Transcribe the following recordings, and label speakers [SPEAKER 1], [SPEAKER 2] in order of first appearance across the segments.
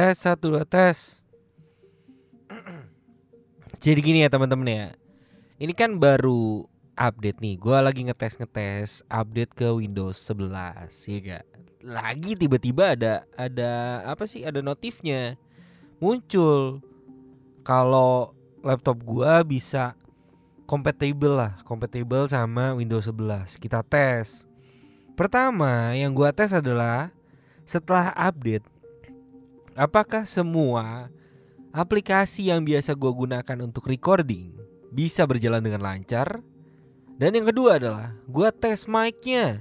[SPEAKER 1] Tes satu dua tes. Jadi gini ya teman-teman ya. Ini kan baru update nih. Gua lagi ngetes ngetes update ke Windows 11 ya gak? Lagi tiba-tiba ada ada apa sih? Ada notifnya muncul kalau laptop gua bisa compatible lah, compatible sama Windows 11. Kita tes. Pertama yang gua tes adalah setelah update apakah semua aplikasi yang biasa gue gunakan untuk recording bisa berjalan dengan lancar? Dan yang kedua adalah gue tes mic-nya.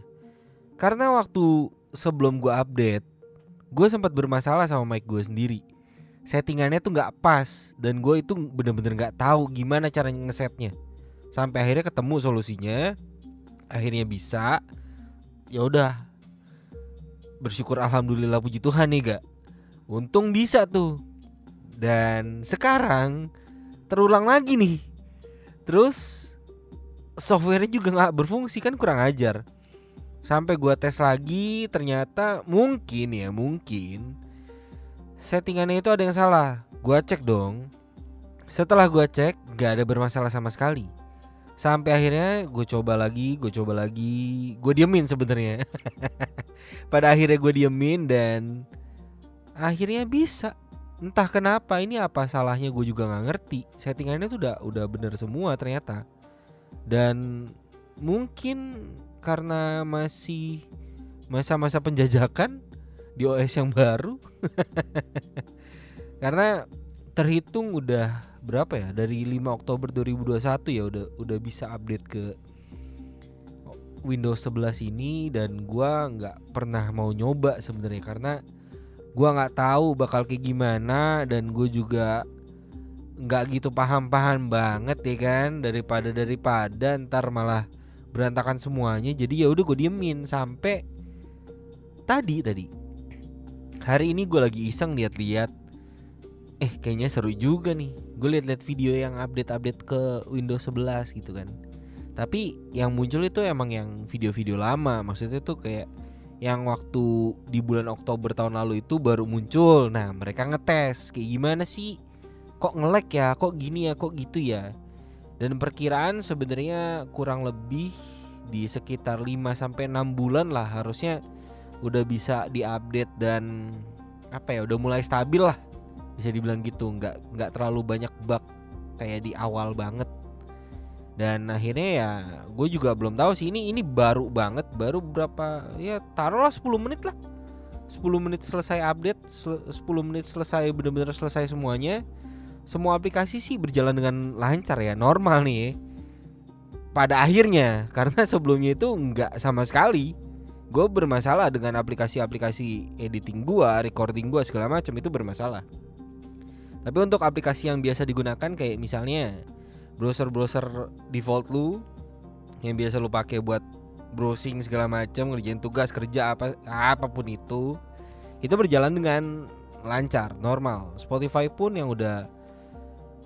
[SPEAKER 1] Karena waktu sebelum gue update, gue sempat bermasalah sama mic gue sendiri. Settingannya tuh nggak pas dan gue itu bener-bener nggak tahu gimana cara ngesetnya. Sampai akhirnya ketemu solusinya, akhirnya bisa. Ya udah, bersyukur alhamdulillah puji Tuhan nih gak. Untung bisa tuh. Dan sekarang terulang lagi nih. Terus softwarenya juga nggak berfungsi kan kurang ajar. Sampai gua tes lagi ternyata mungkin ya mungkin settingannya itu ada yang salah. Gua cek dong. Setelah gua cek gak ada bermasalah sama sekali. Sampai akhirnya gue coba lagi, gue coba lagi, gue diemin sebenarnya. Pada akhirnya gue diemin dan akhirnya bisa. Entah kenapa ini apa salahnya gue juga nggak ngerti. Settingannya tuh udah udah bener semua ternyata. Dan mungkin karena masih masa-masa penjajakan di OS yang baru karena terhitung udah berapa ya dari 5 Oktober 2021 ya udah udah bisa update ke Windows 11 ini dan gua nggak pernah mau nyoba sebenarnya karena gua nggak tahu bakal kayak gimana dan gue juga nggak gitu paham-paham banget ya kan daripada daripada ntar malah berantakan semuanya jadi ya udah gue diemin sampai tadi tadi. Hari ini gue lagi iseng lihat-lihat. Eh kayaknya seru juga nih. Gue lihat-lihat video yang update-update ke Windows 11 gitu kan. Tapi yang muncul itu emang yang video-video lama maksudnya tuh kayak yang waktu di bulan Oktober tahun lalu itu baru muncul. Nah, mereka ngetes kayak gimana sih? Kok ngelek ya? Kok gini ya? Kok gitu ya? Dan perkiraan sebenarnya kurang lebih di sekitar 5 sampai 6 bulan lah harusnya udah bisa diupdate dan apa ya? Udah mulai stabil lah. Bisa dibilang gitu, nggak nggak terlalu banyak bug kayak di awal banget dan akhirnya ya gue juga belum tahu sih ini ini baru banget baru berapa ya taruhlah 10 menit lah. 10 menit selesai update 10 menit selesai bener-bener selesai semuanya. Semua aplikasi sih berjalan dengan lancar ya normal nih pada akhirnya karena sebelumnya itu nggak sama sekali. Gue bermasalah dengan aplikasi-aplikasi editing gue recording gue segala macam itu bermasalah. Tapi untuk aplikasi yang biasa digunakan kayak misalnya browser-browser default lu yang biasa lu pakai buat browsing segala macam ngerjain tugas kerja apa apa pun itu itu berjalan dengan lancar normal. Spotify pun yang udah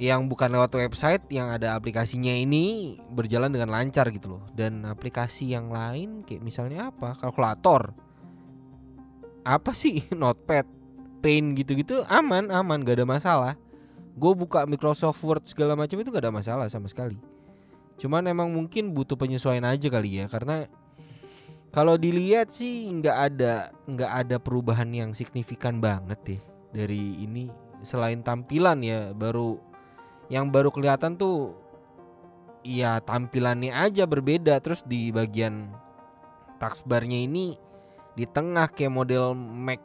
[SPEAKER 1] yang bukan lewat website yang ada aplikasinya ini berjalan dengan lancar gitu loh. Dan aplikasi yang lain kayak misalnya apa? Kalkulator. Apa sih? Notepad. Paint gitu-gitu aman aman gak ada masalah gue buka Microsoft Word segala macam itu gak ada masalah sama sekali. Cuman emang mungkin butuh penyesuaian aja kali ya karena kalau dilihat sih nggak ada nggak ada perubahan yang signifikan banget deh dari ini. Selain tampilan ya baru yang baru kelihatan tuh ya tampilannya aja berbeda. Terus di bagian taskbarnya ini di tengah kayak model Mac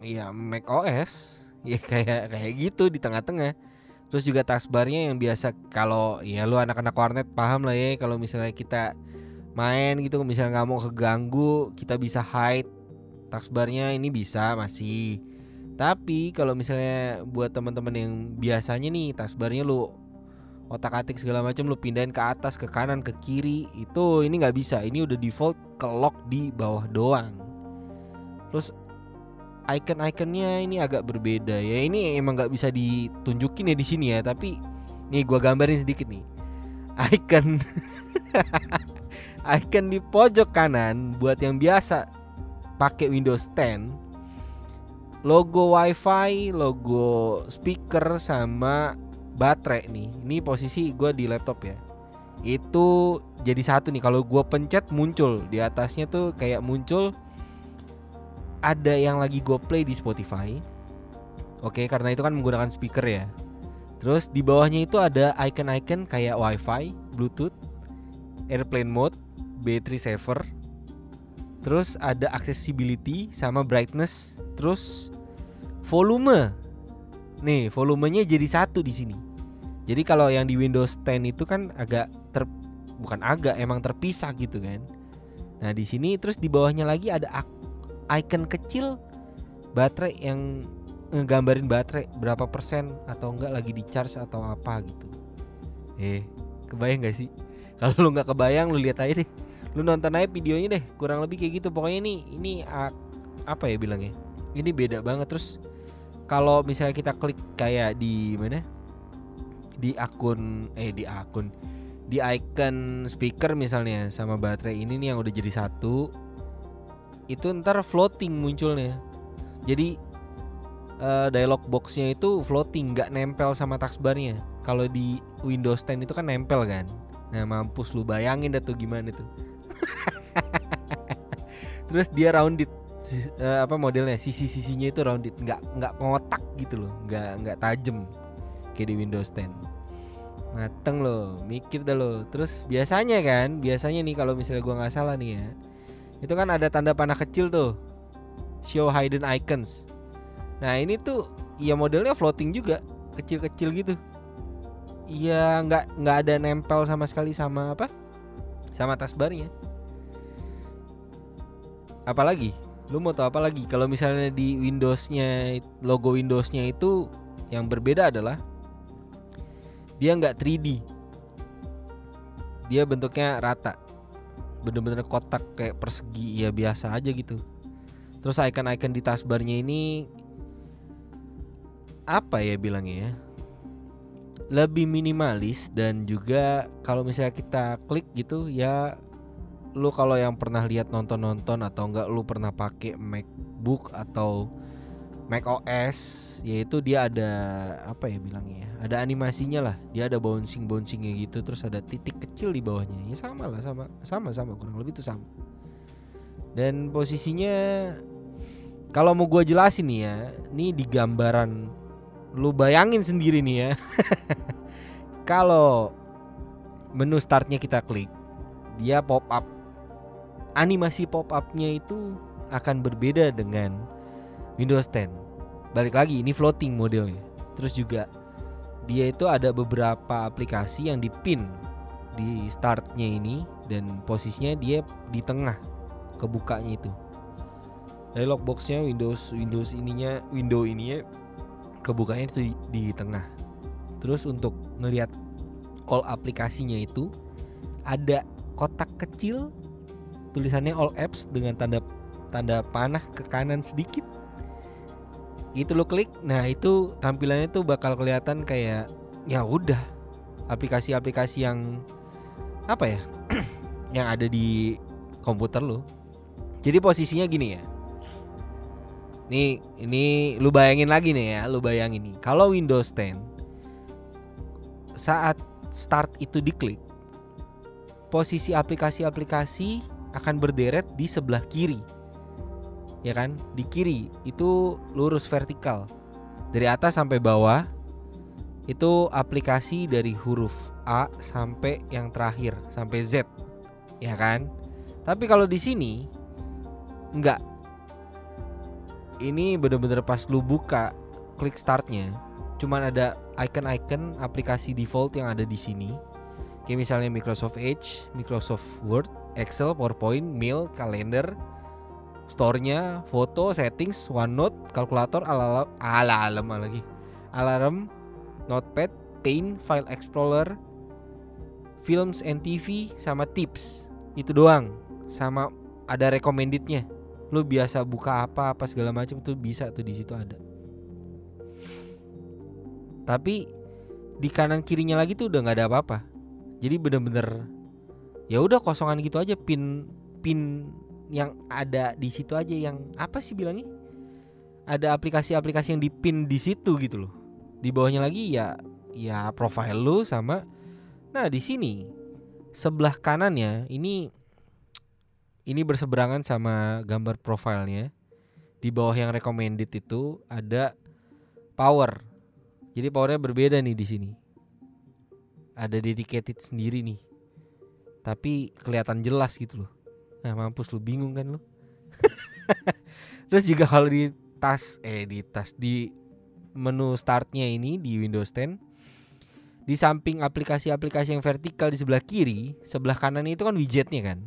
[SPEAKER 1] ya Mac OS ya kayak kayak gitu di tengah-tengah. Terus juga taskbarnya yang biasa kalau ya lu anak-anak warnet paham lah ya kalau misalnya kita main gitu misalnya nggak mau keganggu kita bisa hide taskbarnya ini bisa masih. Tapi kalau misalnya buat teman-teman yang biasanya nih taskbarnya lu otak-atik segala macam lu pindahin ke atas ke kanan ke kiri itu ini nggak bisa. Ini udah default ke lock di bawah doang. Terus icon-iconnya ini agak berbeda ya ini emang nggak bisa ditunjukin ya di sini ya tapi nih gua gambarin sedikit nih icon icon di pojok kanan buat yang biasa pakai Windows 10 logo wifi, logo speaker sama baterai nih. Ini posisi gue di laptop ya. Itu jadi satu nih. Kalau gue pencet muncul di atasnya tuh kayak muncul ada yang lagi gue play di Spotify. Oke, karena itu kan menggunakan speaker ya. Terus di bawahnya itu ada icon-icon kayak wifi, bluetooth, airplane mode, battery saver. Terus ada accessibility sama brightness, terus volume. Nih, volumenya jadi satu di sini. Jadi kalau yang di Windows 10 itu kan agak ter bukan agak emang terpisah gitu kan. Nah, di sini terus di bawahnya lagi ada icon kecil baterai yang ngegambarin baterai berapa persen atau enggak lagi di charge atau apa gitu. Eh, kebayang gak sih? Kalau lu nggak kebayang lu lihat aja deh. Lu nonton aja videonya deh, kurang lebih kayak gitu. Pokoknya ini ini apa ya bilangnya? Ini beda banget terus kalau misalnya kita klik kayak di mana? Di akun eh di akun di icon speaker misalnya sama baterai ini nih yang udah jadi satu itu ntar floating munculnya. Jadi uh, dialog boxnya itu floating nggak nempel sama taskbarnya kalau di Windows 10 itu kan nempel kan. Nah mampus lu bayangin dah tuh gimana tuh. Terus dia rounded uh, apa modelnya sisi-sisinya itu rounded. Nggak nggak ngotak gitu loh. Nggak nggak tajem kayak di Windows 10 mateng loh mikir dah lo terus biasanya kan biasanya nih kalau misalnya gua nggak salah nih ya itu kan ada tanda panah kecil tuh show hidden icons Nah ini tuh ya modelnya floating juga kecil-kecil gitu. Iya nggak nggak ada nempel sama sekali sama apa? Sama taskbarnya. Apalagi? Lu mau tahu apa lagi? Kalau misalnya di Windowsnya logo Windowsnya itu yang berbeda adalah dia nggak 3D. Dia bentuknya rata. Bener-bener kotak kayak persegi ya biasa aja gitu. Terus icon-icon di taskbarnya ini apa ya bilangnya ya lebih minimalis dan juga kalau misalnya kita klik gitu ya lu kalau yang pernah lihat nonton-nonton atau enggak lu pernah pakai MacBook atau Mac OS yaitu dia ada apa ya bilangnya ya ada animasinya lah dia ada bouncing bouncingnya gitu terus ada titik kecil di bawahnya ya sama lah sama sama sama kurang lebih itu sama dan posisinya kalau mau gue jelasin nih ya ini di gambaran lu bayangin sendiri nih ya. Kalau menu startnya kita klik, dia pop up. Animasi pop upnya itu akan berbeda dengan Windows 10. Balik lagi ini floating modelnya. Terus juga dia itu ada beberapa aplikasi yang dipin di startnya ini dan posisinya dia di tengah kebukanya itu. Dialog boxnya Windows Windows ininya window ininya kebukanya itu di, di tengah. Terus untuk ngelihat all aplikasinya itu ada kotak kecil tulisannya all apps dengan tanda tanda panah ke kanan sedikit. Itu lo klik, nah itu tampilannya tuh bakal kelihatan kayak ya udah aplikasi-aplikasi yang apa ya yang ada di komputer lo. Jadi posisinya gini ya Nih, ini lu bayangin lagi nih ya, lu bayangin nih. Kalau Windows 10 saat start itu diklik, posisi aplikasi-aplikasi akan berderet di sebelah kiri. Ya kan? Di kiri itu lurus vertikal. Dari atas sampai bawah itu aplikasi dari huruf A sampai yang terakhir sampai Z. Ya kan? Tapi kalau di sini enggak ini bener-bener pas lu buka klik startnya cuman ada icon-icon aplikasi default yang ada di sini kayak misalnya Microsoft Edge, Microsoft Word, Excel, PowerPoint, Mail, Kalender, store-nya, foto, settings, OneNote, kalkulator, alarm, alarm lagi, alarm, notepad, paint, file explorer, films and TV, sama tips. Itu doang. Sama ada recommendednya lu biasa buka apa apa segala macam tuh bisa tuh di situ ada tapi di kanan kirinya lagi tuh udah nggak ada apa-apa jadi bener-bener ya udah kosongan gitu aja pin pin yang ada di situ aja yang apa sih bilangnya ada aplikasi-aplikasi yang dipin di situ gitu loh. Di bawahnya lagi ya ya profile lu sama nah di sini sebelah kanannya ini ini berseberangan sama gambar profilnya. Di bawah yang recommended itu ada power. Jadi powernya berbeda nih di sini. Ada dedicated sendiri nih. Tapi kelihatan jelas gitu loh. Nah, mampus lu bingung kan lu. Terus juga kalau di tas eh di tas di menu startnya ini di Windows 10 di samping aplikasi-aplikasi yang vertikal di sebelah kiri, sebelah kanan itu kan widgetnya kan.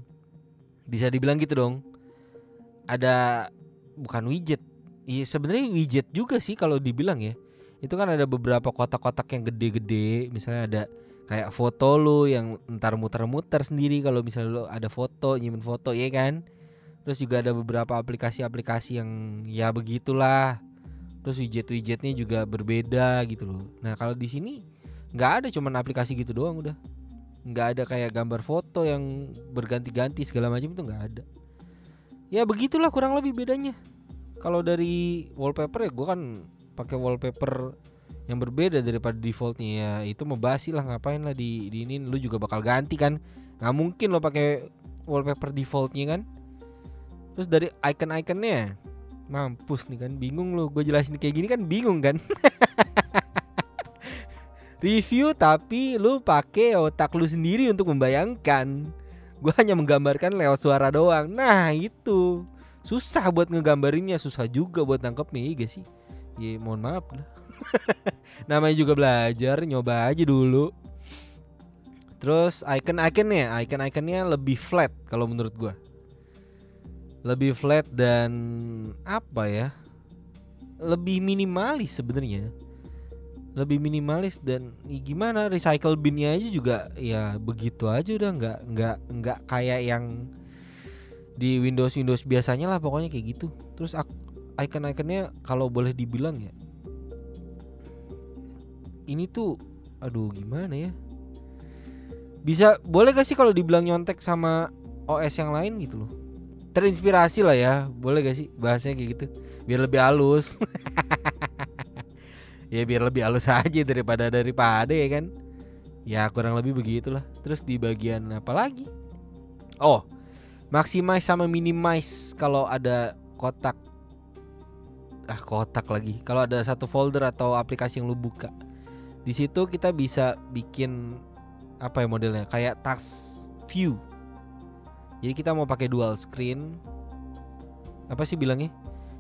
[SPEAKER 1] Bisa dibilang gitu dong. Ada bukan widget. Iya sebenarnya widget juga sih kalau dibilang ya. Itu kan ada beberapa kotak-kotak yang gede-gede, misalnya ada kayak foto lu yang entar muter-muter sendiri kalau misalnya lu ada foto, nyimpen foto ya kan. Terus juga ada beberapa aplikasi-aplikasi yang ya begitulah. Terus widget-widgetnya juga berbeda gitu loh. Nah, kalau di sini nggak ada cuman aplikasi gitu doang udah. Nggak ada kayak gambar foto yang berganti-ganti segala macam itu nggak ada. Ya begitulah kurang lebih bedanya. Kalau dari wallpaper ya gue kan pakai wallpaper yang berbeda daripada defaultnya ya itu membasi lah ngapain lah di, di ini lu juga bakal ganti kan? Nggak mungkin lo pakai wallpaper defaultnya kan? Terus dari icon-iconnya mampus nih kan? Bingung lo gue jelasin kayak gini kan bingung kan? Review tapi lu pakai otak lu sendiri untuk membayangkan. Gue hanya menggambarkan lewat suara doang. Nah itu. Susah buat ngegambarinnya susah juga buat nangkepnya iya gak sih? Ya mohon maaf lah namanya juga belajar nyoba aja dulu. Terus icon-iconnya icon-iconnya lebih flat kalau menurut gue lebih flat dan apa ya? Lebih minimalis sebenarnya. Lebih minimalis dan ya gimana recycle binnya aja juga ya begitu aja udah nggak nggak nggak kayak yang di Windows Windows biasanya lah pokoknya kayak gitu. Terus icon-iconnya kalau boleh dibilang ya ini tuh aduh gimana ya? Bisa boleh gak sih kalau dibilang nyontek sama OS yang lain gitu loh? Terinspirasi lah ya boleh gak sih bahasanya kayak gitu? Biar lebih halus. Ya biar lebih halus aja daripada daripada ya kan? Ya kurang lebih begitulah. Terus di bagian apa lagi? Oh maximize sama minimize kalau ada kotak. Ah kotak lagi. Kalau ada satu folder atau aplikasi yang lu buka di situ kita bisa bikin apa ya modelnya? Kayak task view. Jadi kita mau pakai dual screen. Apa sih bilangnya?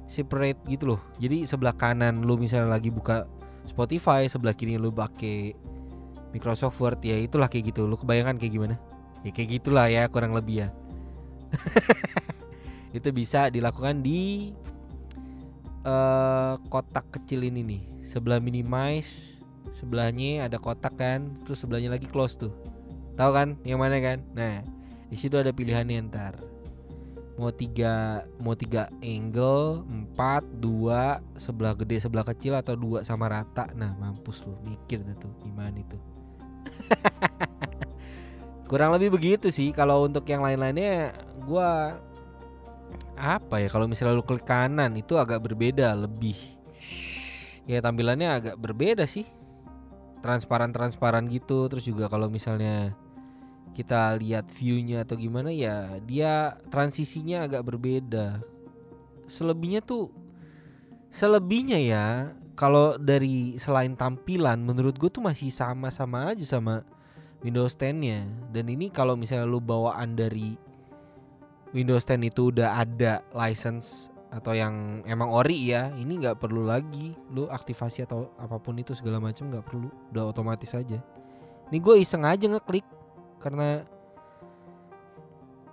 [SPEAKER 1] Separate gitu loh. Jadi sebelah kanan lu misalnya lagi buka Spotify sebelah kiri lu pakai Microsoft Word. Ya itulah kayak gitu. Lu kebayangkan kayak gimana? Ya kayak gitulah ya kurang lebih ya. Itu bisa dilakukan di uh, kotak kecil ini nih. Sebelah minimize sebelahnya ada kotak kan terus sebelahnya lagi close tuh. Tahu kan yang mana kan? Nah di situ ada pilihannya ntar. Mau tiga mau tiga angle empat dua sebelah gede sebelah kecil atau dua sama rata. Nah mampus lu mikir tuh gimana itu. Kurang lebih begitu sih kalau untuk yang lain-lainnya gua apa ya kalau misalnya lu klik kanan itu agak berbeda lebih. Ya tampilannya agak berbeda sih transparan transparan gitu. Terus juga kalau misalnya kita lihat viewnya atau gimana ya dia transisinya agak berbeda. Selebihnya tuh selebihnya ya kalau dari selain tampilan menurut gue tuh masih sama-sama aja sama Windows 10 nya dan ini kalau misalnya lu bawaan dari Windows 10 itu udah ada license atau yang emang ori ya ini nggak perlu lagi. Lu aktivasi atau apa pun itu segala macam nggak perlu udah otomatis aja. Ini gue iseng aja ngeklik karena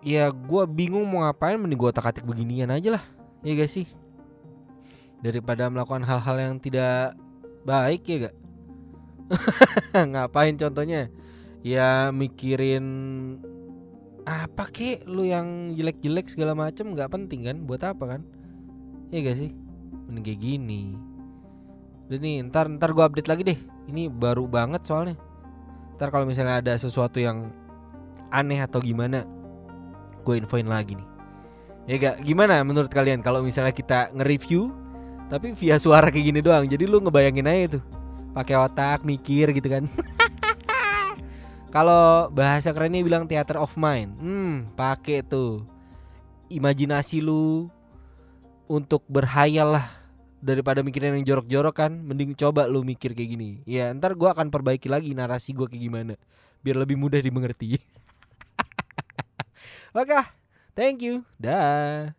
[SPEAKER 1] ya gue bingung mau ngapain mending gue otak atik beginian aja lah ya gak sih? Daripada melakukan hal-hal yang tidak baik ya gak ngapain contohnya? Ya mikirin apa kek lu yang jelek-jelek segala macem nggak penting kan? Buat apa kan ya gak sih mending kayak gini udah nih ntar ntar gue update lagi deh ini baru banget soalnya Ntar kalau misalnya ada sesuatu yang aneh atau gimana Gue infoin lagi nih Ya gak gimana menurut kalian kalau misalnya kita nge-review Tapi via suara kayak gini doang. Jadi lu ngebayangin aja tuh. Pakai otak mikir gitu kan. Kalau bahasa kerennya bilang theater of mind. Hmm, pakai tuh. Imajinasi lu untuk berhayal lah daripada mikirin yang jorok-jorok kan mending coba lu mikir kayak gini. Ya ntar gua akan perbaiki lagi narasi gua kayak gimana biar lebih mudah dimengerti. Oke lah thank you dah